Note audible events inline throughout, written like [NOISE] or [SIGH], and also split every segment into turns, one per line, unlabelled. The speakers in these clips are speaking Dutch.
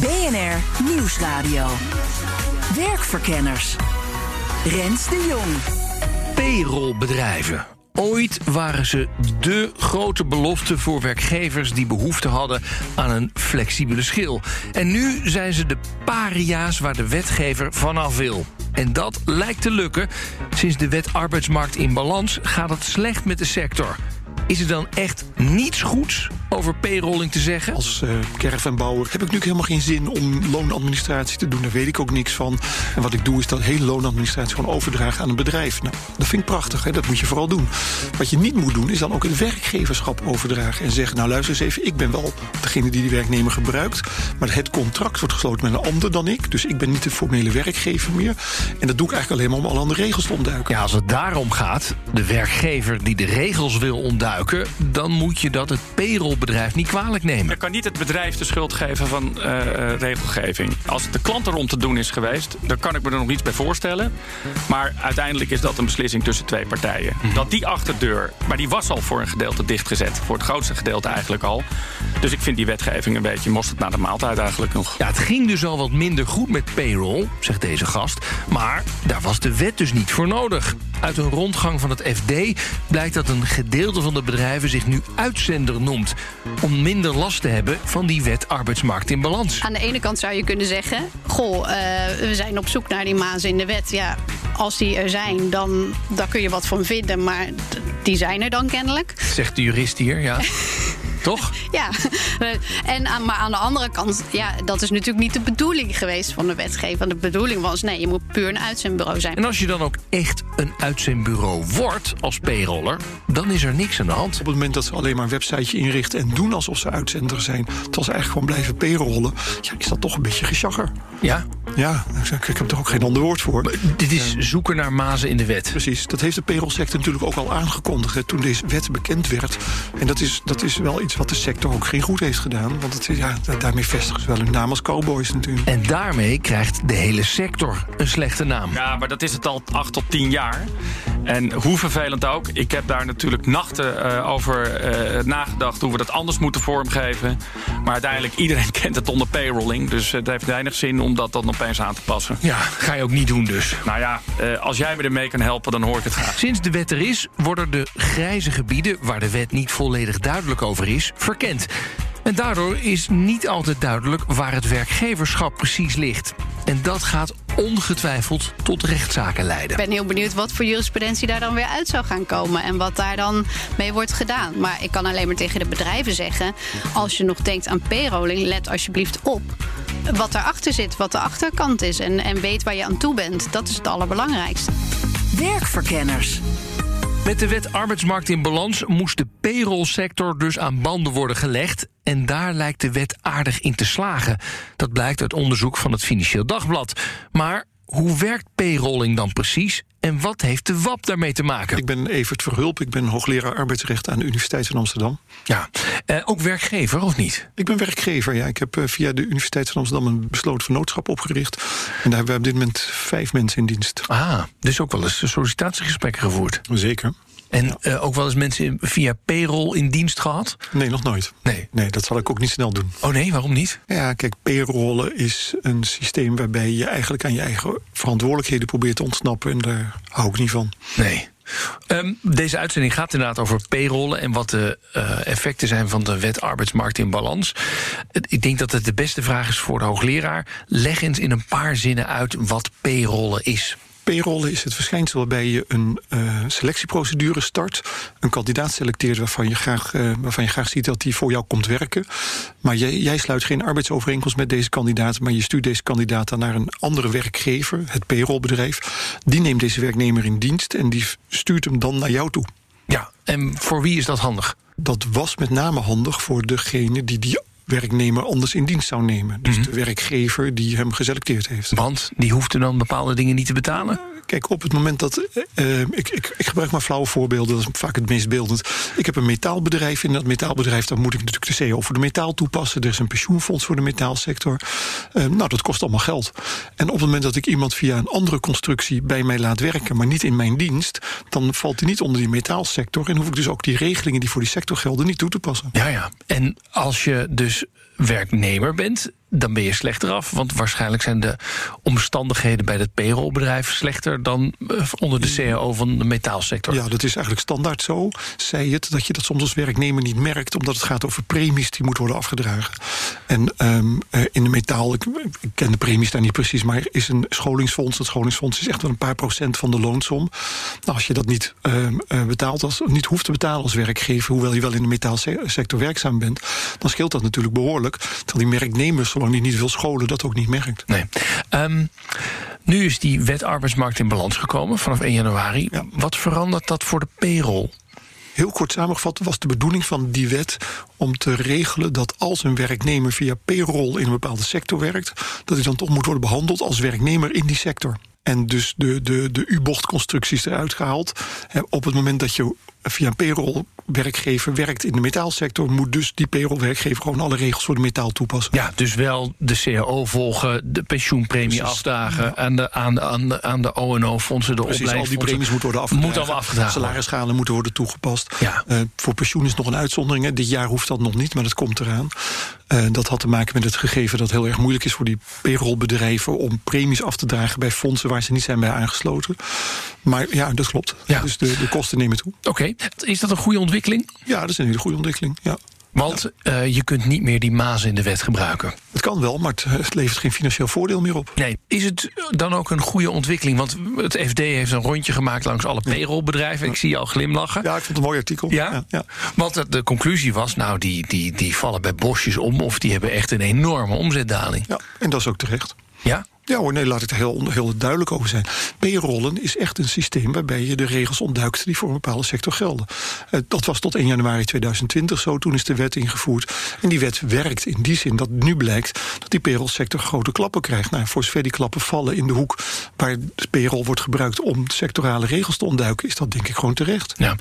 BNR Nieuwsradio. Werkverkenners. Rens de Jong.
Payrollbedrijven. Ooit waren ze dé grote belofte voor werkgevers die behoefte hadden aan een flexibele schil. En nu zijn ze de paria's waar de wetgever vanaf wil. En dat lijkt te lukken. Sinds de wet arbeidsmarkt in balans gaat het slecht met de sector. Is er dan echt niets goeds over payrolling te zeggen?
Als uh, caravanbouwer heb ik nu helemaal geen zin om loonadministratie te doen. Daar weet ik ook niks van. En wat ik doe is dat hele loonadministratie gewoon overdragen aan een bedrijf. Nou, dat vind ik prachtig. Hè? Dat moet je vooral doen. Wat je niet moet doen is dan ook het werkgeverschap overdragen. En zeggen, nou luister eens even, ik ben wel degene die die werknemer gebruikt. Maar het contract wordt gesloten met een ander dan ik. Dus ik ben niet de formele werkgever meer. En dat doe ik eigenlijk alleen maar om alle andere regels te ontduiken.
Ja, als het daarom gaat, de werkgever die de regels wil ontduiken dan moet je dat het payrollbedrijf niet kwalijk nemen.
Je kan niet het bedrijf de schuld geven van uh, regelgeving. Als het de klant erom te doen is geweest, dan kan ik me er nog iets bij voorstellen. Maar uiteindelijk is dat een beslissing tussen twee partijen. Mhm. Dat die achterdeur, maar die was al voor een gedeelte dichtgezet. Voor het grootste gedeelte eigenlijk al. Dus ik vind die wetgeving een beetje mosterd naar de maaltijd eigenlijk nog.
Ja, het ging dus al wat minder goed met payroll, zegt deze gast. Maar daar was de wet dus niet voor nodig. Uit een rondgang van het FD blijkt dat een gedeelte van de bedrijven zich nu uitzender noemt. Om minder last te hebben van die wet arbeidsmarkt in balans.
Aan de ene kant zou je kunnen zeggen: Goh, uh, we zijn op zoek naar die mazen in de wet. Ja, als die er zijn, dan daar kun je wat van vinden. Maar die zijn er dan kennelijk.
Zegt de jurist hier, ja. [LAUGHS] Toch? [LAUGHS]
Ja, en, maar aan de andere kant, ja, dat is natuurlijk niet de bedoeling geweest van de wetgever. De bedoeling was, nee, je moet puur een uitzendbureau zijn.
En als je dan ook echt een uitzendbureau wordt als payroller, dan is er niks aan de hand.
Op het moment dat ze alleen maar een websiteje inrichten en doen alsof ze uitzender zijn, terwijl ze eigenlijk gewoon blijven payrollen, ja, is dat toch een beetje geschagger.
Ja?
Ja, ik heb er ook geen ander woord voor.
dit is zoeken naar mazen in de wet.
Precies, dat heeft de payrollsector natuurlijk ook al aangekondigd toen deze wet bekend werd. En dat is, dat is wel iets wat de sector ook geen goed heeft gedaan. Want het, ja, daarmee vestigen ze wel hun naam als cowboys natuurlijk.
En daarmee krijgt de hele sector een slechte naam.
Ja, maar dat is het al acht tot tien jaar. En hoe vervelend ook. Ik heb daar natuurlijk nachten uh, over uh, nagedacht hoe we dat anders moeten vormgeven. Maar uiteindelijk, iedereen [LAUGHS] kent het onder payrolling. Dus het heeft weinig zin om dat dan opeens aan te passen.
Ja, ga je ook niet doen dus.
Nou ja, uh, als jij me ermee kan helpen, dan hoor ik het graag.
Sinds de wet er is, worden de grijze gebieden... waar de wet niet volledig duidelijk over is, verkend. En daardoor is niet altijd duidelijk waar het werkgeverschap precies ligt. En dat gaat ongetwijfeld tot rechtszaken leiden.
Ik ben heel benieuwd wat voor jurisprudentie daar dan weer uit zou gaan komen. En wat daar dan mee wordt gedaan. Maar ik kan alleen maar tegen de bedrijven zeggen. Als je nog denkt aan payrolling, let alsjeblieft op wat erachter zit, wat de achterkant is. En, en weet waar je aan toe bent. Dat is het allerbelangrijkste.
Werkverkenners.
Met de wet arbeidsmarkt in balans moest de payrollsector dus aan banden worden gelegd. En daar lijkt de wet aardig in te slagen. Dat blijkt uit onderzoek van het Financieel Dagblad. Maar hoe werkt payrolling dan precies? En wat heeft de WAP daarmee te maken?
Ik ben Evert Verhulp, ik ben hoogleraar arbeidsrecht aan de Universiteit van Amsterdam.
Ja, eh, ook werkgever of niet?
Ik ben werkgever, ja. Ik heb eh, via de Universiteit van Amsterdam een besloten vernootschap opgericht. En daar hebben we op dit moment vijf mensen in dienst.
Ah, dus ook wel eens sollicitatiegesprekken gevoerd?
Zeker.
En uh, ook wel eens mensen via payroll in dienst gehad?
Nee, nog nooit.
Nee.
nee, dat zal ik ook niet snel doen.
Oh nee, waarom niet?
Ja, kijk, payrollen is een systeem waarbij je eigenlijk aan je eigen verantwoordelijkheden probeert te ontsnappen. En daar hou ik niet van.
Nee. Um, deze uitzending gaat inderdaad over payrollen en wat de uh, effecten zijn van de wet arbeidsmarkt in balans. Ik denk dat het de beste vraag is voor de hoogleraar. Leg eens in een paar zinnen uit wat payrollen is.
Payrollen is het verschijnsel waarbij je een uh, selectieprocedure start. Een kandidaat selecteert waarvan je, graag, uh, waarvan je graag ziet dat hij voor jou komt werken. Maar jij, jij sluit geen arbeidsovereenkomst met deze kandidaat. Maar je stuurt deze kandidaat dan naar een andere werkgever, het payrollbedrijf. Die neemt deze werknemer in dienst en die stuurt hem dan naar jou toe.
Ja, en voor wie is dat handig?
Dat was met name handig voor degene die die werknemer anders in dienst zou nemen. Dus de werkgever die hem geselecteerd heeft.
Want die hoefde dan bepaalde dingen niet te betalen?
Kijk, op het moment dat. eh, ik, ik, ik gebruik maar flauwe voorbeelden, dat is vaak het meest beeldend. Ik heb een metaalbedrijf. In dat metaalbedrijf dan moet ik natuurlijk de CO voor de metaal toepassen. Er is een pensioenfonds voor de metaalsector. Eh, nou, dat kost allemaal geld. En op het moment dat ik iemand via een andere constructie bij mij laat werken, maar niet in mijn dienst, dan valt hij niet onder die metaalsector. En hoef ik dus ook die regelingen die voor die sector gelden niet toe te passen.
Ja, ja. En als je dus werknemer bent, dan ben je slechter af. Want waarschijnlijk zijn de omstandigheden bij het payrollbedrijf slechter dan eh, onder de CAO van de metaalsector.
Ja, dat is eigenlijk standaard zo. Zij het dat je dat soms als werknemer niet merkt, omdat het gaat over premies die moeten worden afgedragen. En ehm, eh, in de metaal, ik, ken de premies daar niet precies, maar is een scholingsfonds. Dat scholingsfonds is echt wel een paar procent van de loonsom. Nou, als je dat niet ehm, eh, betaalt, als, niet hoeft te betalen als werkgever, hoewel je wel in de metaalsector werkzaam bent, dan scheelt dat natuurlijk behoorlijk. Terwijl die werknemers, zolang die niet wil scholen, dat ook niet merkt.
Nee. Ehm, nu is die wet arbeidsmarkt in balans gekomen vanaf 1 januari.
Ja.
Wat verandert dat voor de payroll?
Heel kort samengevat was de bedoeling van die wet om te regelen dat als een werknemer via payroll in een bepaalde sector werkt, dat hij dan toch moet worden behandeld als werknemer in die sector. En dus de, de, de U-bochtconstructies eruit gehaald. Op het moment dat je via een payroll-werkgever werkt in de metaalsector, moet dus die payroll-werkgever gewoon alle regels voor de metaal toepassen.
Ja, dus wel de CAO volgen, de pensioenpremie
Precies.
afdagen... aan de, aan de, aan de, aan de ONO-fondsen, de
Precies, al die premies moeten worden afgedragen.
Moet allemaal afgedragen.
Salarisschalen moeten worden toegepast.
Ja.
Eh, voor pensioen is nog een uitzondering. Hè. Dit jaar hoeft dat nog niet, maar dat komt eraan. Eh, dat had te maken met het gegeven dat het heel erg moeilijk is voor die payrollbedrijven om premies af te dragen bij fondsen waar ze niet zijn bij aangesloten. Maar ja, dat klopt.
Ja.
Dus de, de kosten nemen toe.
Oké, is dat een goede ontwikkeling?
Ja, dat is een hele goede ontwikkeling. Ja.
Want eh, je kunt niet meer die mazen in de wet gebruiken.
Het kan wel, maar het, het levert geen financieel voordeel meer op.
Nee, is het dan ook een goede ontwikkeling? Want het FD heeft een rondje gemaakt langs alle payrollbedrijven. Ik zie je al glimlachen.
Ja, ik vond het een mooi artikel.
Ja?
ja.
Want de, de conclusie was, nou, die, die, die vallen bij bosjes om... of die hebben echt een enorme omzetdaling.
Ja, en dat is ook terecht.
Ja?
Ja hoor, nee, laat ik er heel, heel duidelijk over zijn. Payrollen is echt een systeem waarbij je de regels ontduikt die voor een bepaalde sector gelden. Eh, dat was tot 1 januari 2020 zo, toen is de wet ingevoerd. En die wet werkt in die zin dat nu blijkt dat die payrollsector grote klappen krijgt. Nou, voor zover die klappen vallen in de hoek waar de payroll wordt gebruikt om sectorale regels te ontduiken, is dat denk ik gewoon terecht.
ja.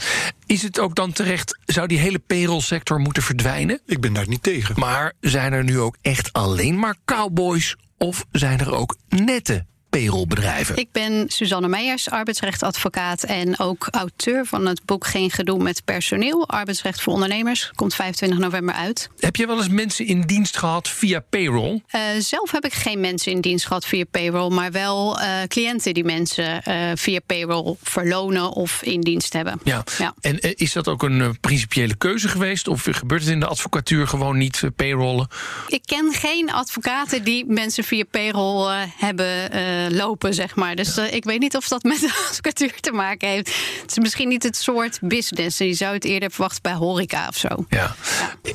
Is het ook dan terecht, zou die hele payrollsector moeten verdwijnen?
Ik ben daar niet tegen.
Maar zijn er nu ook echt alleen maar cowboys... of zijn er ook nette payrollbedrijven?
Ik ben Suzanne Meijers, arbeidsrechtadvocaat en ook auteur van het boek Geen gedoe met personeel, arbeidsrecht voor ondernemers, komt 25 november uit.
Heb je wel eens mensen in dienst gehad via payroll?
Eh, zelf heb ik geen mensen in dienst gehad via payroll, maar wel eh, cliënten die mensen eh, via payroll verlonen of in dienst hebben.
Ja.
Ja.
En is dat ook een principiële keuze geweest? Of gebeurt het in de advocatuur gewoon niet payrollen?
Ik ken geen advocaten die mensen via payroll hebben lopen, zeg maar. Dus eh, ik weet niet of dat met [LAUGHS] de advocatuur te maken heeft. Het is misschien niet het soort business. Je zou het eerder verwachten bij horeca of zo.
Ja.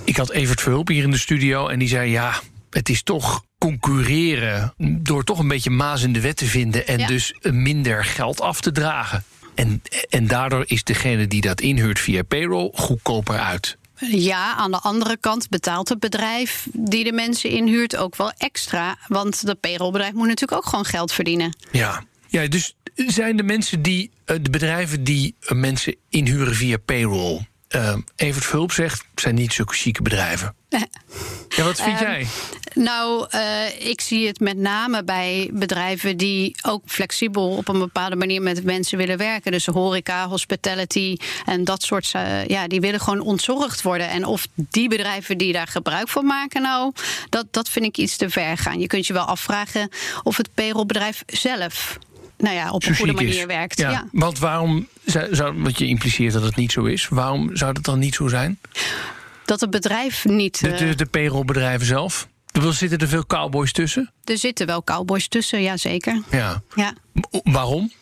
Ik had Evert Verhulp hier in de studio en die zei ja, het is toch concurreren door toch een beetje maas in de wet te vinden en
Ja.
dus minder geld af te dragen. En, en daardoor is degene die dat inhuurt via payroll goedkoper uit.
Ja, aan de andere kant betaalt het bedrijf die de mensen inhuurt ook wel extra. Want de payrollbedrijf moet natuurlijk ook gewoon geld verdienen.
Ja. Ja, dus zijn de mensen die, eh, de bedrijven die eh, mensen inhuren via payroll. Eh, Evert Verhulp zegt, zijn niet zulke chique bedrijven. Ja, wat vind
Ehm,
jij?
Nou, eh, ik zie het met name bij bedrijven die ook flexibel op een bepaalde manier met mensen willen werken. Dus horeca, hospitality en dat soort. ja, die willen gewoon ontzorgd worden. En of die bedrijven die daar gebruik van maken, nou, dat, dat vind ik iets te ver gaan. Je kunt je wel afvragen of het payrollbedrijf zelf. Nou ja, op een goede
is.
manier werkt.
Ja,
Ja.
Want waarom, zou, want je impliceert dat het niet zo is. Waarom zou dat dan niet zo zijn?
Dat het bedrijf niet.
De,
eh,
de, de payrollbedrijven zelf? Er zitten er veel cowboys tussen?
er zitten wel cowboys tussen, ja zeker.
Ja.
Ja.
Waarom?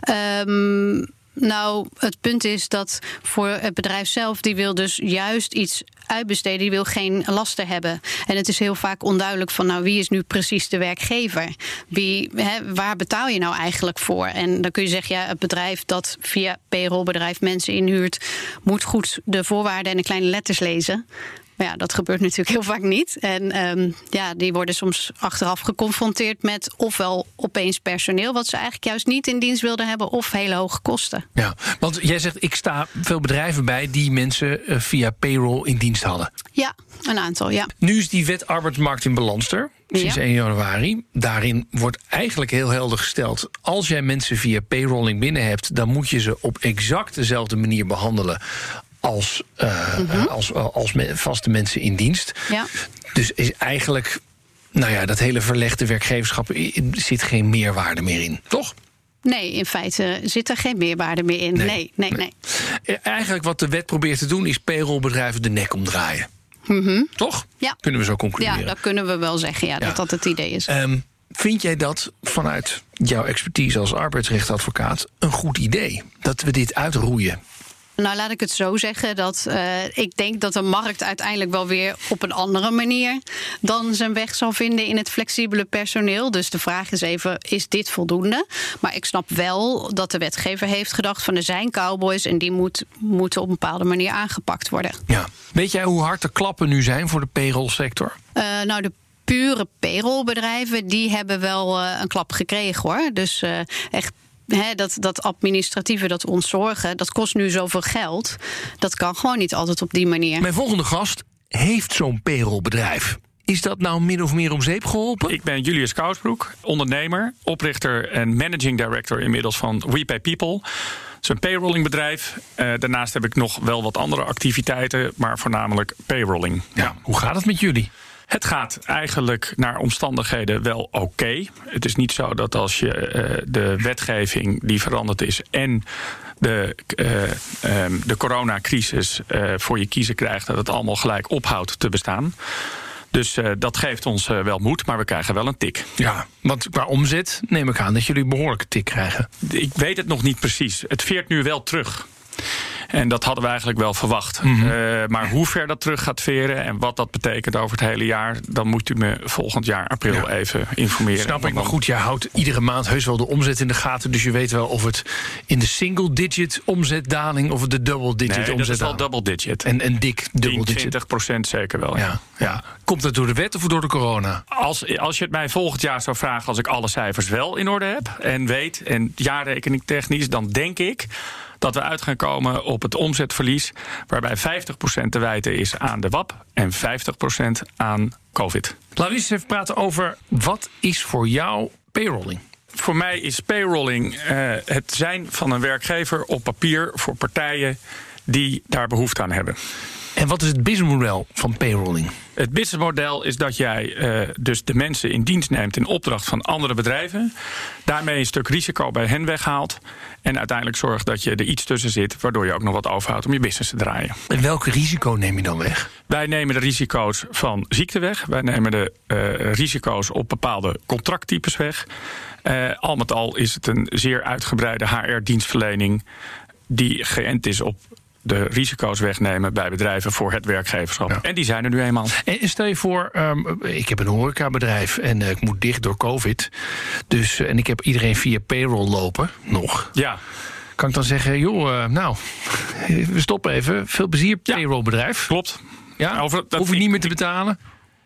Ehm, nou, het punt is dat voor het bedrijf zelf, die wil dus juist iets uitbesteden, die wil geen lasten hebben. En het is heel vaak onduidelijk van, nou, wie is nu precies de werkgever? Wie, hè, waar betaal je nou eigenlijk voor? En dan kun je zeggen, ja, het bedrijf dat via payrollbedrijf mensen inhuurt, moet goed de voorwaarden en de kleine letters lezen. Maar ja, dat gebeurt natuurlijk heel vaak niet. En ehm, ja, die worden soms achteraf geconfronteerd met ofwel opeens personeel, wat ze eigenlijk juist niet in dienst wilden hebben, of hele hoge kosten.
Ja, want jij zegt, ik sta veel bedrijven bij die mensen eh, via payroll in dienst hadden.
Ja, een aantal, ja.
Nu is die wet arbeidsmarkt in balans er, sinds
Ja.
1 januari. Daarin wordt eigenlijk heel helder gesteld... als jij mensen via payrolling binnen hebt... dan moet je ze op exact dezelfde manier behandelen... als, eh,
Mhm.
als, als me- vaste mensen in dienst.
Ja.
Dus is eigenlijk... Nou ja, dat hele verlegde werkgeverschap zit geen meerwaarde meer in, toch?
Nee, in feite zit er geen meerwaarde meer in. Nee, nee, nee.
Eh, Eigenlijk wat de wet probeert te doen... is payrollbedrijven de nek omdraaien. Toch?
Mhm. Ja.
Kunnen we zo
Ja,
concluderen.
dat kunnen we wel zeggen, ja,
Ja.
dat dat het idee is.
Ehm, vind jij dat vanuit jouw expertise als arbeidsrechtadvocaat een goed idee? Dat we dit uitroeien?
Nou, laat ik het zo zeggen dat eh, ik denk dat de markt uiteindelijk wel weer op een andere manier dan zijn weg zal vinden in het flexibele personeel. Dus de vraag is even: is dit voldoende? Maar ik snap wel dat de wetgever heeft gedacht van er zijn cowboys en die moet, moeten op een bepaalde manier aangepakt worden.
Ja. Weet jij hoe hard de klappen nu zijn voor de payrollsector?
Eh, nou, de pure payrollbedrijven die hebben wel eh, een klap gekregen hoor. Dus echt. Hè, dat, dat administratieve, dat ontzorgen, dat kost nu zoveel geld. Dat kan gewoon niet altijd op die manier.
Mijn volgende gast heeft zo'n payrollbedrijf. Is dat nou min of meer om zeep geholpen?
Ik ben Julius Kousbroek, ondernemer, oprichter en managing director inmiddels van We Pay People. Het is een payrollingbedrijf. Eh, daarnaast heb ik nog wel wat andere activiteiten, maar voornamelijk payrolling.
Ja, hoe gaat het met jullie?
Het gaat eigenlijk naar omstandigheden wel oké. Het is niet zo dat als je eh, de wetgeving die veranderd is en de, eh, ehm, de coronacrisis eh, voor je kiezen krijgt, dat het allemaal gelijk ophoudt te bestaan. Dus dat geeft ons wel moed, maar we krijgen wel een tik.
Ja, want qua omzet neem ik aan dat jullie een behoorlijke tik krijgen.
Ik weet het nog niet precies. Het veert nu wel terug. En dat hadden we eigenlijk wel verwacht.
Mhm.
Eh, maar hoe ver dat terug gaat veren en wat dat betekent over het hele jaar, dan moet u me volgend jaar april
Ja.
even informeren.
Snap ik, maar goed, jij houdt iedere maand heus wel de omzet in de gaten. Dus je weet wel of het in de single-digit omzetdaling of de double-digit
Nee, dat is wel
omzetdaling.
double digit.
En een dik
10,
double-digit.
20 procent zeker wel.
Ja, ja. Komt dat door de wet of door de corona?
Als, als je het mij volgend jaar zou vragen, als ik alle cijfers wel in orde heb en weet, en jaarrekening technisch, dan denk ik dat we uit gaan komen op het omzetverlies, waarbij 50% te wijten is aan de WAP en 50% aan COVID.
Laten we eens even praten over wat is voor jou payrolling?
Voor mij is payrolling eh, het zijn van een werkgever op papier voor partijen die daar behoefte aan hebben.
En wat is het businessmodel van payrolling?
Het businessmodel is dat jij eh, dus de mensen in dienst neemt in opdracht van andere bedrijven. Daarmee een stuk risico bij hen weghaalt. En uiteindelijk zorgt dat je er iets tussen zit, waardoor je ook nog wat overhoudt om je business te draaien.
En welk risico neem je dan weg?
Wij nemen de risico's van ziekte weg. Wij nemen de eh, risico's op bepaalde contracttypes weg. Eh, al met al is het een zeer uitgebreide HR-dienstverlening die geënt is op de risico's wegnemen bij bedrijven voor het werkgeverschap.
Ja.
En die zijn er nu eenmaal.
En stel je voor, ehm, ik heb een horecabedrijf en eh, ik moet dicht door COVID. Dus, eh, en ik heb iedereen via payroll lopen, nog.
Ja,
Kan ik dan zeggen, joh, eh, nou, we stoppen even. Veel plezier,
Ja.
payrollbedrijf.
klopt.
Ja,
Over- dat-
hoef je niet meer te betalen.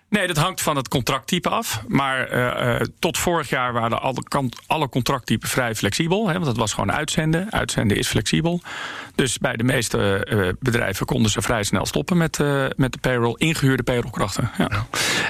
Nee, dat hangt van het contracttype af. Maar eh, eh, tot vorig jaar waren alle, alle contracttypen vrij flexibel. Hè, want dat was gewoon uitzenden. Uitzenden is flexibel. Dus bij de meeste eh, bedrijven konden ze vrij snel stoppen met, met de payroll. Ingehuurde payrollkrachten. Ja.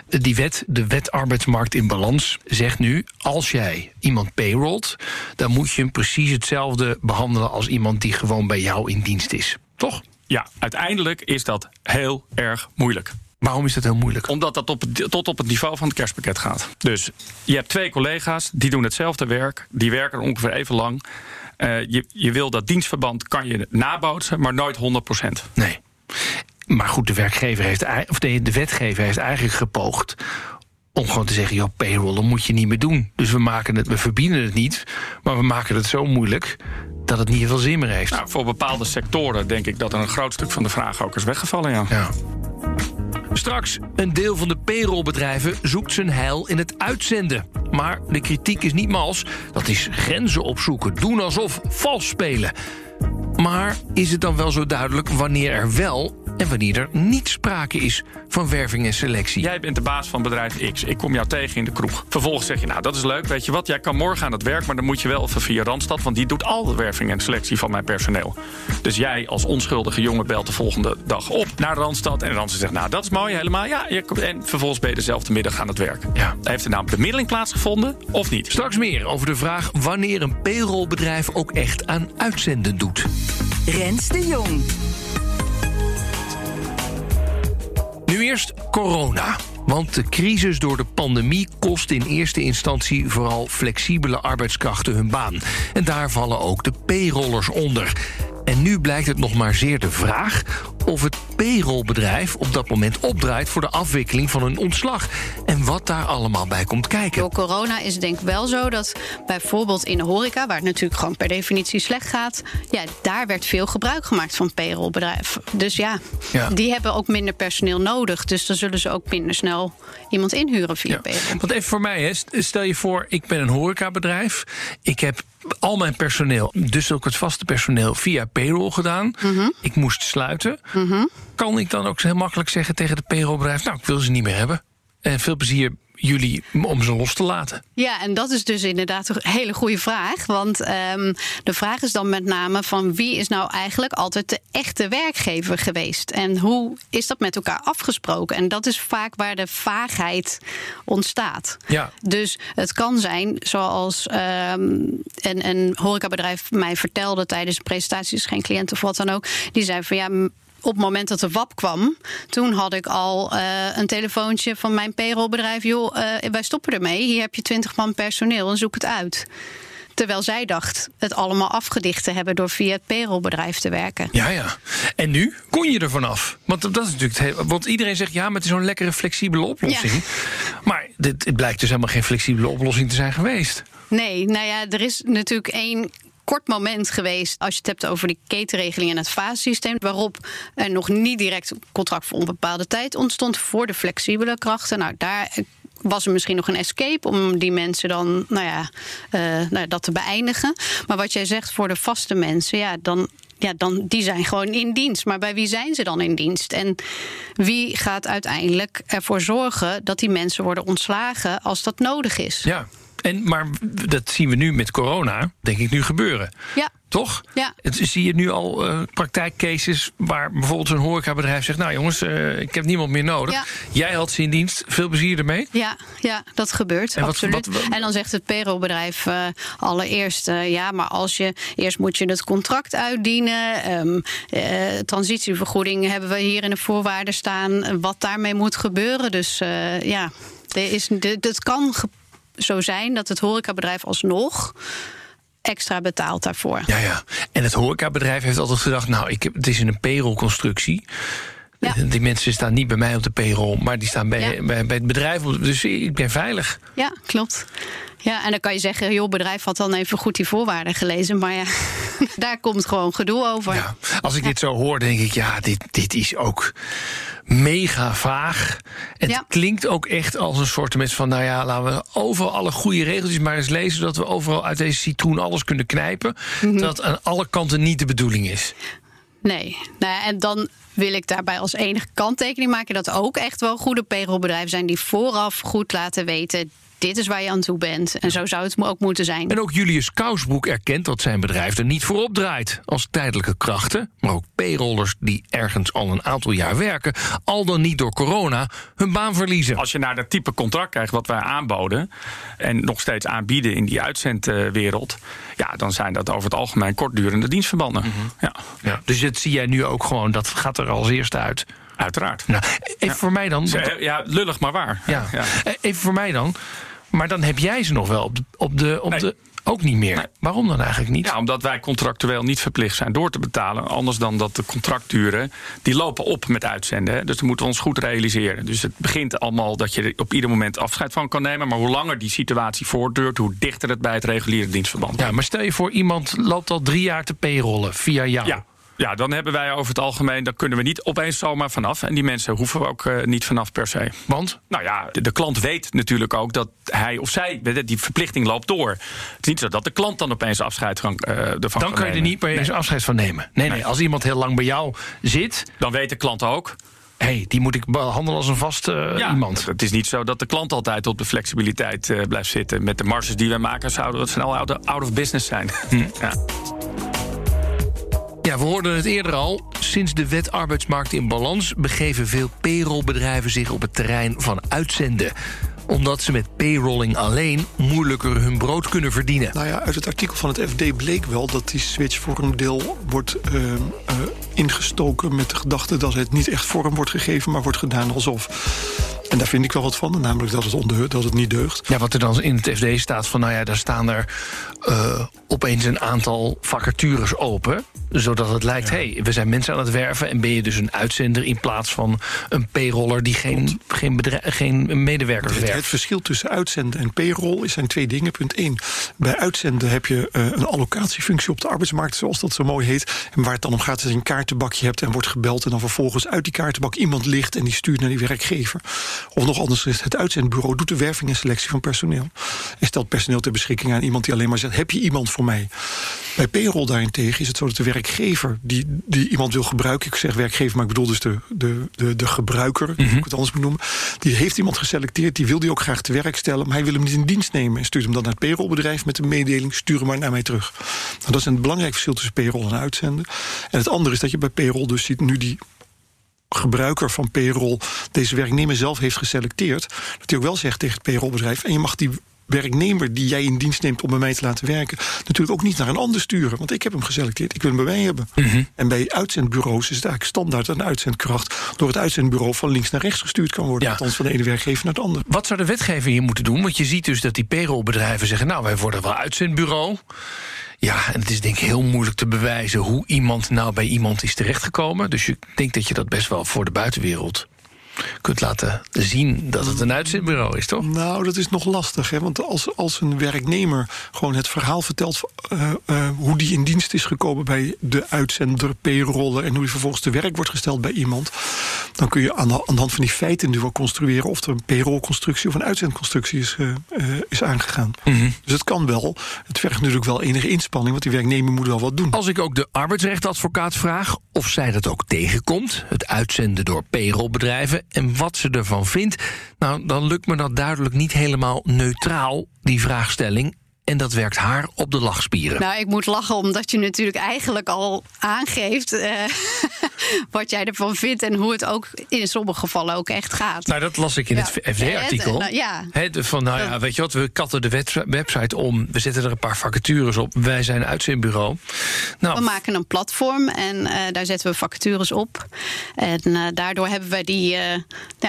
Die wet, de wet arbeidsmarkt in balans, zegt nu... als jij iemand payrollt, dan moet je hem precies hetzelfde behandelen... als iemand die gewoon bij jou in dienst is. Toch?
ja, uiteindelijk is dat heel erg moeilijk.
Waarom is dat heel moeilijk?
Omdat dat op tot op het niveau van het kerstpakket gaat. Dus je hebt twee collega's, die doen hetzelfde werk. Die werken ongeveer even lang. Eh, je, je wil dat dienstverband kan je nabootsen, maar nooit 100%.
Nee. Maar goed, de werkgever heeft, of de, de wetgever heeft eigenlijk gepoogd om gewoon te zeggen: joh, payrollen moet je niet meer doen. Dus we maken het, we verbieden het niet, maar we maken het zo moeilijk dat het niet veel zin meer heeft.
Nou, voor bepaalde sectoren denk ik dat er een groot stuk van de vraag ook is weggevallen. Ja.
Ja. Straks, een deel van de payrollbedrijven zoekt zijn heil in het uitzenden. Maar de kritiek is niet mals. Dat is grenzen opzoeken, doen alsof, vals spelen. Maar is het dan wel zo duidelijk wanneer er wel en wanneer er niet sprake is van werving en selectie.
Jij bent de baas van bedrijf X. Ik kom jou tegen in de kroeg. Vervolgens zeg je, nou dat is leuk, weet je wat, jij kan morgen aan het werk... maar dan moet je wel even via Randstad, want die doet al de werving en selectie van mijn personeel. Dus jij als onschuldige jongen belt de volgende dag op naar Randstad... en Randstad zegt, nou dat is mooi, helemaal, ja. je komt- En vervolgens ben je dezelfde middag aan het werk.
Ja.
Heeft er nou een bemiddeling plaatsgevonden of niet?
Straks meer over de vraag wanneer een payrollbedrijf ook echt aan uitzenden doet.
Rens de Jong.
Nu eerst corona. Want de crisis door de pandemie kost in eerste instantie vooral flexibele arbeidskrachten hun baan. En daar vallen ook de payrollers onder. En nu blijkt het nog maar zeer de vraag of het payrollbedrijf op dat moment opdraait voor de afwikkeling van een ontslag. En wat daar allemaal bij komt kijken.
Door corona is het denk ik wel zo dat bijvoorbeeld in de horeca, waar het natuurlijk gewoon per definitie slecht gaat, ja, daar werd veel gebruik gemaakt van payrollbedrijven. Dus ja,
Ja.
die hebben ook minder personeel nodig. Dus dan zullen ze ook minder snel iemand inhuren via
Ja.
payroll.
Want even voor mij, hè, st- stel je voor, ik ben een horecabedrijf. Ik heb al mijn personeel, dus ook het vaste personeel, via payroll gedaan.
Mhm.
Ik moest sluiten. Kan ik dan ook heel makkelijk zeggen tegen het payrollbedrijf... nou, ik wil ze niet meer hebben. En veel plezier jullie om ze los te laten.
Ja, en dat is dus inderdaad een hele goede vraag. Want ehm, de vraag is dan met name van wie is nou eigenlijk altijd de echte werkgever geweest? En hoe is dat met elkaar afgesproken? En dat is vaak waar de vaagheid ontstaat.
Ja.
Dus het kan zijn, zoals ehm, een, een horecabedrijf mij vertelde tijdens een presentatie, dus geen cliënt of wat dan ook, die zei van ja. Op het moment dat de WAP kwam, toen had ik al eh, een telefoontje van mijn payrollbedrijf. Joh, eh, wij stoppen ermee. Hier heb je 20 man personeel en zoek het uit. Terwijl zij dacht het allemaal afgedicht te hebben door via het payrollbedrijf te werken.
Ja, ja. En nu kon je er vanaf. Want dat is natuurlijk het hele, Want iedereen zegt ja, maar het is zo'n lekkere flexibele oplossing. Maar dit, het blijkt dus helemaal geen flexibele oplossing te zijn geweest.
Nee, nou ja, er is natuurlijk één kort moment geweest als je het hebt over die ketenregeling en het fasesysteem, waarop er nog niet direct een contract voor onbepaalde tijd ontstond voor de flexibele krachten. Nou, daar was er misschien nog een escape om die mensen dan, nou ja, eh, nou dat te beëindigen. Maar wat jij zegt voor de vaste mensen, ja, dan ja, dan, die zijn gewoon in dienst. Maar bij wie zijn ze dan in dienst? En wie gaat uiteindelijk ervoor zorgen dat die mensen worden ontslagen als dat nodig is?
Ja. En, maar dat zien we nu met corona, denk ik, nu gebeuren.
Ja.
Toch?
Ja.
Het, zie je nu al eh, praktijkcases waar bijvoorbeeld zo'n horecabedrijf zegt... nou jongens, eh, ik heb niemand meer nodig.
Ja.
Jij had ze in dienst, veel plezier ermee.
Ja, ja, dat gebeurt.
En
absoluut.
wat- wat-
en dan zegt het payrollbedrijf eh, allereerst: ja, maar als je eerst moet je het contract uitdienen. ehm, eh, transitievergoeding hebben we hier in de voorwaarden staan. Wat daarmee moet gebeuren. Dus ja, er is, het kan zo zijn dat het horecabedrijf alsnog extra betaalt daarvoor.
Ja, ja. En het horecabedrijf heeft altijd gedacht... nou, ik heb, het is in een payrollconstructie.
Ja.
Die mensen staan niet bij mij op de payroll... maar die staan bij,
Ja.
bij, bij het bedrijf. Dus ik ben veilig.
Ja, klopt. Ja, en dan kan je zeggen, joh, bedrijf had dan even goed die voorwaarden gelezen. Maar ja, [LAUGHS] daar komt gewoon gedoe over.
Ja. Als ik dit zo hoor, denk ik... ja, dit, dit is ook mega vaag.
Ja.
het klinkt ook echt als een soort van... nou ja, laten we overal alle goede regeltjes maar eens lezen... zodat we overal uit deze citroen alles kunnen knijpen.
Mhm.
Dat aan alle kanten niet de bedoeling is.
Nee. Nou, ja, en dan wil ik daarbij als enige kanttekening maken dat er ook echt wel goede payrollbedrijven zijn die vooraf goed laten weten. Dit is waar je aan toe bent. En zo zou het ook moeten zijn.
En ook Julius Kousbroek erkent dat zijn bedrijf er niet voor opdraait. Als tijdelijke krachten, maar ook payrollers die ergens al een aantal jaar werken... al dan niet door corona hun baan verliezen.
Als je naar dat type contract krijgt wat wij aanboden... en nog steeds aanbieden in die uitzendwereld... ja, dan zijn dat over het algemeen kortdurende dienstverbanden. ja,
Ja, dus dat zie jij nu ook gewoon, dat gaat er als eerste uit.
Uiteraard.
Nou, even voor mij dan.
Ja, lullig maar waar.
Ja.
Ja.
Eh, Even voor mij dan. Maar dan heb jij ze nog wel op de. Op de, op
Nee.
de ook niet meer.
Nee.
Waarom dan eigenlijk niet?
Ja, omdat wij contractueel niet verplicht zijn door te betalen. Anders dan dat de contractduren, die lopen op met uitzenden. Hè. Dus dat moeten we ons goed realiseren. Dus het begint allemaal dat je er op ieder moment afscheid van kan nemen. Maar hoe langer die situatie voortduurt, hoe dichter het bij het reguliere dienstverband
Ja, maar stel je voor, iemand loopt al drie jaar te payrollen via jou.
Ja. Ja, dan hebben wij over het algemeen, daar kunnen we niet opeens zomaar vanaf. En die mensen hoeven we ook uh, niet vanaf per se.
Want?
Nou ja, de, de, klant weet natuurlijk ook dat hij of zij, die verplichting loopt door. Het is niet zo dat de klant dan opeens afscheid van, uh, ervan
Dan kan je er niet meer eens afscheid van nemen. Nee, nee, nee, als iemand heel lang bij jou zit...
Dan weet de klant ook
hey, die moet ik behandelen als een vast uh,
ja,
iemand.
Het is niet zo dat de klant altijd op de flexibiliteit uh, blijft zitten. Met de marges die we maken zouden we snel out of business zijn. Hm. Ja.
Ja, we hoorden het eerder al. Sinds de wet arbeidsmarkt in balans begeven veel payrollbedrijven zich op het terrein van uitzenden omdat ze met payrolling alleen moeilijker hun brood kunnen verdienen.
Nou ja, uit het artikel van het FD bleek wel dat die switch voor een deel wordt uh, uh, ingestoken met de gedachte dat het niet echt vorm wordt gegeven, maar wordt gedaan alsof. En daar vind ik wel wat van, namelijk dat het, ondeugd, dat het niet deugt.
Ja, wat er dan in het FD staat van, nou ja, daar staan er uh, opeens een aantal vacatures open. Zodat het lijkt, hé, ja. hey, we zijn mensen aan het werven... en ben je dus een uitzender in plaats van een payroller... die geen, geen, geen medewerkers
het,
werft.
Het verschil tussen uitzenden en payroll zijn twee dingen. Punt één, bij uitzenden heb je uh, een allocatiefunctie op de arbeidsmarkt... zoals dat zo mooi heet. En waar het dan om gaat is dat je een kaartenbakje hebt en wordt gebeld... en dan vervolgens uit die kaartenbak iemand ligt... en die stuurt naar die werkgever. Of nog anders is het uitzendbureau doet de werving en selectie van personeel. En stelt personeel ter beschikking aan iemand die alleen maar zegt... heb je iemand voor mij? Bij payroll daarentegen is het zo dat de werkgever die, die iemand wil gebruiken... ik zeg werkgever, maar ik bedoel dus de, de, de, de gebruiker... Mm -hmm. ik het anders moet noemen. Die heeft iemand geselecteerd, die wil die ook graag te werk stellen... maar hij wil hem niet in dienst nemen en stuurt hem dan naar het payrollbedrijf... met de mededeling, stuur hem maar naar mij terug. Nou, dat is een belangrijk verschil tussen payroll en uitzenden. En het andere is dat je bij payroll dus ziet nu die gebruiker van payroll deze werknemer zelf heeft geselecteerd... dat hij ook wel zegt tegen het payrollbedrijf... en je mag die werknemer die jij in dienst neemt om bij mij te laten werken... natuurlijk ook niet naar een ander sturen. Want ik heb hem geselecteerd, ik wil hem bij mij hebben. Mm -hmm. En bij uitzendbureaus is het eigenlijk standaard dat een uitzendkracht... door het uitzendbureau van links naar rechts gestuurd kan worden. Ja. Althans van de ene werkgever naar de andere.
Wat zou de wetgever hier moeten doen? Want je ziet dus dat die payrollbedrijven zeggen... nou, wij worden wel uitzendbureau... Ja, en het is denk ik heel moeilijk te bewijzen hoe iemand nou bij iemand is terechtgekomen. Dus je denkt dat je dat best wel voor de buitenwereld kunt laten zien dat het een uitzendbureau is, toch?
Nou, dat is nog lastig. Hè? Want als, als een werknemer gewoon het verhaal vertelt... Uh, uh, hoe die in dienst is gekomen bij de uitzender, payroller... en hoe die vervolgens te werk wordt gesteld bij iemand... dan kun je aan de, aan de hand van die feiten nu wel construeren... of er een payrollconstructie of een uitzendconstructie is, uh, is aangegaan. Mm -hmm. Dus het kan wel. Het vergt natuurlijk wel enige inspanning... want die werknemer moet wel wat doen.
Als ik ook de arbeidsrechtadvocaat vraag of zij dat ook tegenkomt... het uitzenden door payrollbedrijven en wat ze ervan vindt, nou, dan lukt me dat duidelijk niet helemaal neutraal, die vraagstelling. En dat werkt haar op de lachspieren.
Nou, ik moet lachen omdat je natuurlijk eigenlijk al aangeeft uh, [LAUGHS] wat jij ervan vindt en hoe het ook in sommige gevallen ook echt gaat.
Nou, dat las ik in ja. het FD-artikel.
Nou, ja.
van, nou ja, weet je wat, we katten de website om, we zetten er een paar vacatures op, wij zijn een uitzendbureau.
Nou, we maken een platform en uh, daar zetten we vacatures op. En uh, daardoor hebben wij die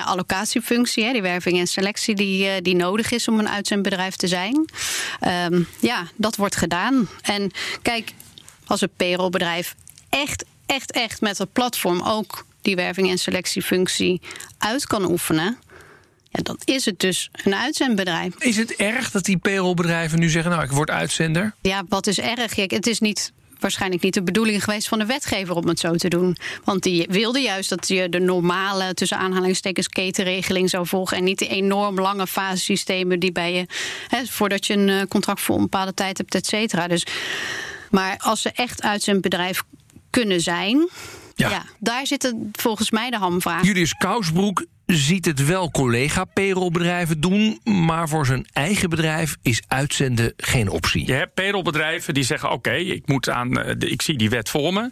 allocatiefunctie, hè, die werving en selectie, die, die nodig is om een uitzendbedrijf te zijn. Um, ja, dat wordt gedaan. En kijk, als een payrollbedrijf echt, echt, echt met het platform ook die werving en selectiefunctie uit kan oefenen. Ja, dan is het dus een uitzendbedrijf.
Is het erg dat die payrollbedrijven nu zeggen: Nou, ik word uitzender?
Ja, wat is erg? Het is niet waarschijnlijk niet de bedoeling geweest van de wetgever om het zo te doen. Want die wilde juist dat je de normale, tussen aanhalingstekens, ketenregeling zou volgen. En niet de enorm lange fasesystemen die bij je, hè, voordat je een contract voor een bepaalde tijd hebt, et cetera. Dus, maar als ze echt uit zijn bedrijf kunnen zijn. Ja. ja, daar zit volgens mij de hamvraag.
Julius Kousbroek ziet het wel collega-payrollbedrijven doen... maar voor zijn eigen bedrijf is uitzenden geen optie.
Je hebt payrollbedrijven die zeggen... oké, okay, ik, moet aan, ik zie die wet voor me.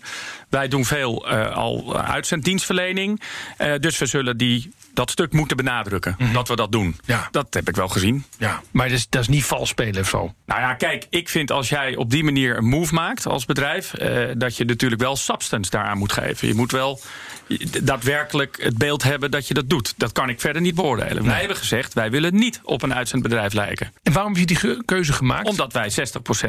Wij doen veel uh, al uitzenddienstverlening. Uh, dus we zullen die, dat stuk moeten benadrukken. Mm -hmm. Dat we dat doen. Ja. Dat heb ik wel gezien.
Ja, maar dat is, dat is niet vals spelen of zo?
Nou ja, kijk, ik vind als jij op die manier een move maakt als bedrijf... Uh, dat je natuurlijk wel substance daaraan moet geven. Je moet wel daadwerkelijk het beeld hebben dat je dat doet. Dat kan ik verder niet beoordelen. Nee. Wij hebben gezegd, wij willen niet op een uitzendbedrijf lijken.
En waarom heb je die keuze gemaakt?
Omdat wij 60%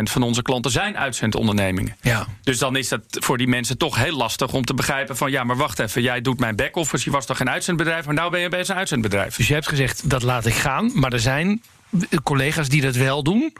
van onze klanten zijn uitzendondernemingen.
Ja.
Dus dan is dat voor die mensen toch heel lastig om te begrijpen van... ja, maar wacht even, jij doet mijn back-office, je was toch geen uitzendbedrijf... maar nou ben je bij uitzendbedrijf.
Dus je hebt gezegd, dat laat ik gaan, maar er zijn collega's die dat wel doen.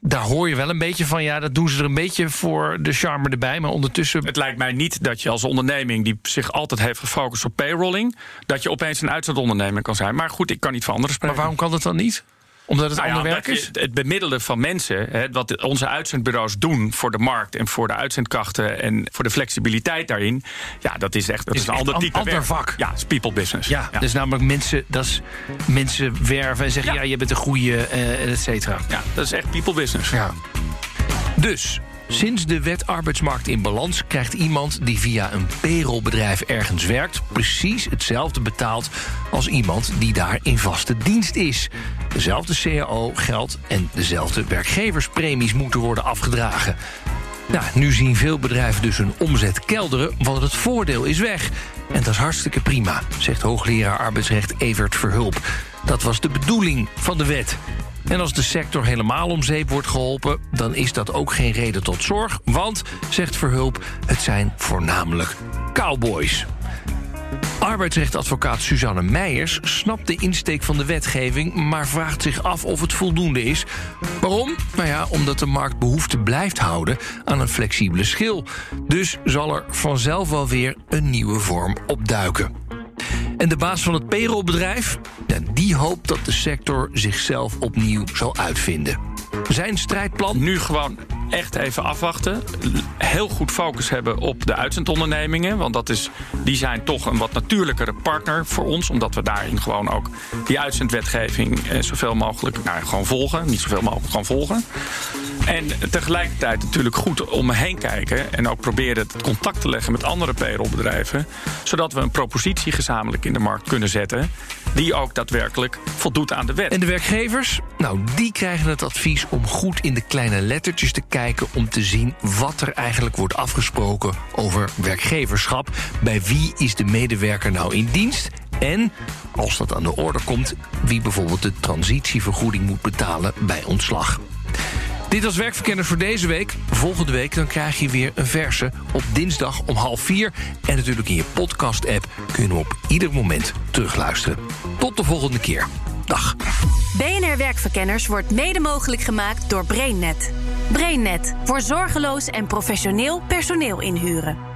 daar hoor je wel een beetje van... ja, dat doen ze er een beetje voor de charme erbij. Maar ondertussen...
Het lijkt mij niet dat je als onderneming... die zich altijd heeft gefocust op payrolling... dat je opeens een uitzendondernemer kan zijn. Maar goed, ik kan niet voor anderen spreken.
Maar waarom kan dat dan niet? Omdat het
Nou ja,
werk is?
Het bemiddelen van mensen, hè, wat onze uitzendbureaus doen voor de markt en voor de uitzendkrachten en voor de flexibiliteit daarin, ja, dat is echt dat
Is
is, een ander
een
type
ander
werk.
vak.
Ja, het is people business.
Ja, dus namelijk mensen, dat is mensen werven en zeggen... ja,
Ja.
je bent een goede, eh et cetera.
ja, dat is echt people business.
Ja. Dus, sinds de wet arbeidsmarkt in balans krijgt iemand die via een payrollbedrijf ergens werkt precies hetzelfde betaald als iemand die daar in vaste dienst is. Dezelfde CAO geldt en dezelfde werkgeverspremies moeten worden afgedragen. Nou, nu zien veel bedrijven dus hun omzet kelderen, want het voordeel is weg. En dat is hartstikke prima, zegt hoogleraar arbeidsrecht Evert Verhulp. Dat was de bedoeling van de wet. En als de sector helemaal om zeep wordt geholpen, dan is dat ook geen reden tot zorg. Want, zegt Verhulp, het zijn voornamelijk cowboys. Arbeidsrechtadvocaat Suzanne Meijers snapt de insteek van de wetgeving, maar vraagt zich af of het voldoende is. Waarom? Nou ja, omdat de markt behoefte blijft houden aan een flexibele schil. Dus zal er vanzelf wel weer een nieuwe vorm opduiken. En de baas van het payrollbedrijf, ja, die hoopt dat de sector zichzelf opnieuw zal uitvinden. Zijn strijdplan?
Nu gewoon echt even afwachten. Heel goed focus hebben op de uitzendondernemingen. Want dat is, die zijn toch een wat natuurlijkere partner voor ons. Omdat we daarin gewoon ook die uitzendwetgeving eh, zoveel mogelijk nou, gewoon volgen. Niet zoveel mogelijk gewoon volgen. En tegelijkertijd natuurlijk goed om me heen kijken. En ook proberen het contact te leggen met andere payrollbedrijven. Zodat we een propositie gezamenlijk in de markt kunnen zetten. Die ook daadwerkelijk voldoet aan de wet.
En de werkgevers? Nou, die krijgen het advies om goed in de kleine lettertjes te kijken om te zien wat er eigenlijk wordt afgesproken over werkgeverschap. Bij wie is de medewerker nou in dienst? En, als dat aan de orde komt, wie bijvoorbeeld de transitievergoeding moet betalen bij ontslag. Dit was Werkverkenners voor deze week. Volgende week dan krijg je weer een verse op dinsdag om half vier. En natuurlijk in je podcast-app kun je op ieder moment terugluisteren. Tot de volgende keer. Dag.
BNR Werkverkenners wordt mede mogelijk gemaakt door BrainNet. BrainNet voor zorgeloos en professioneel personeel inhuren.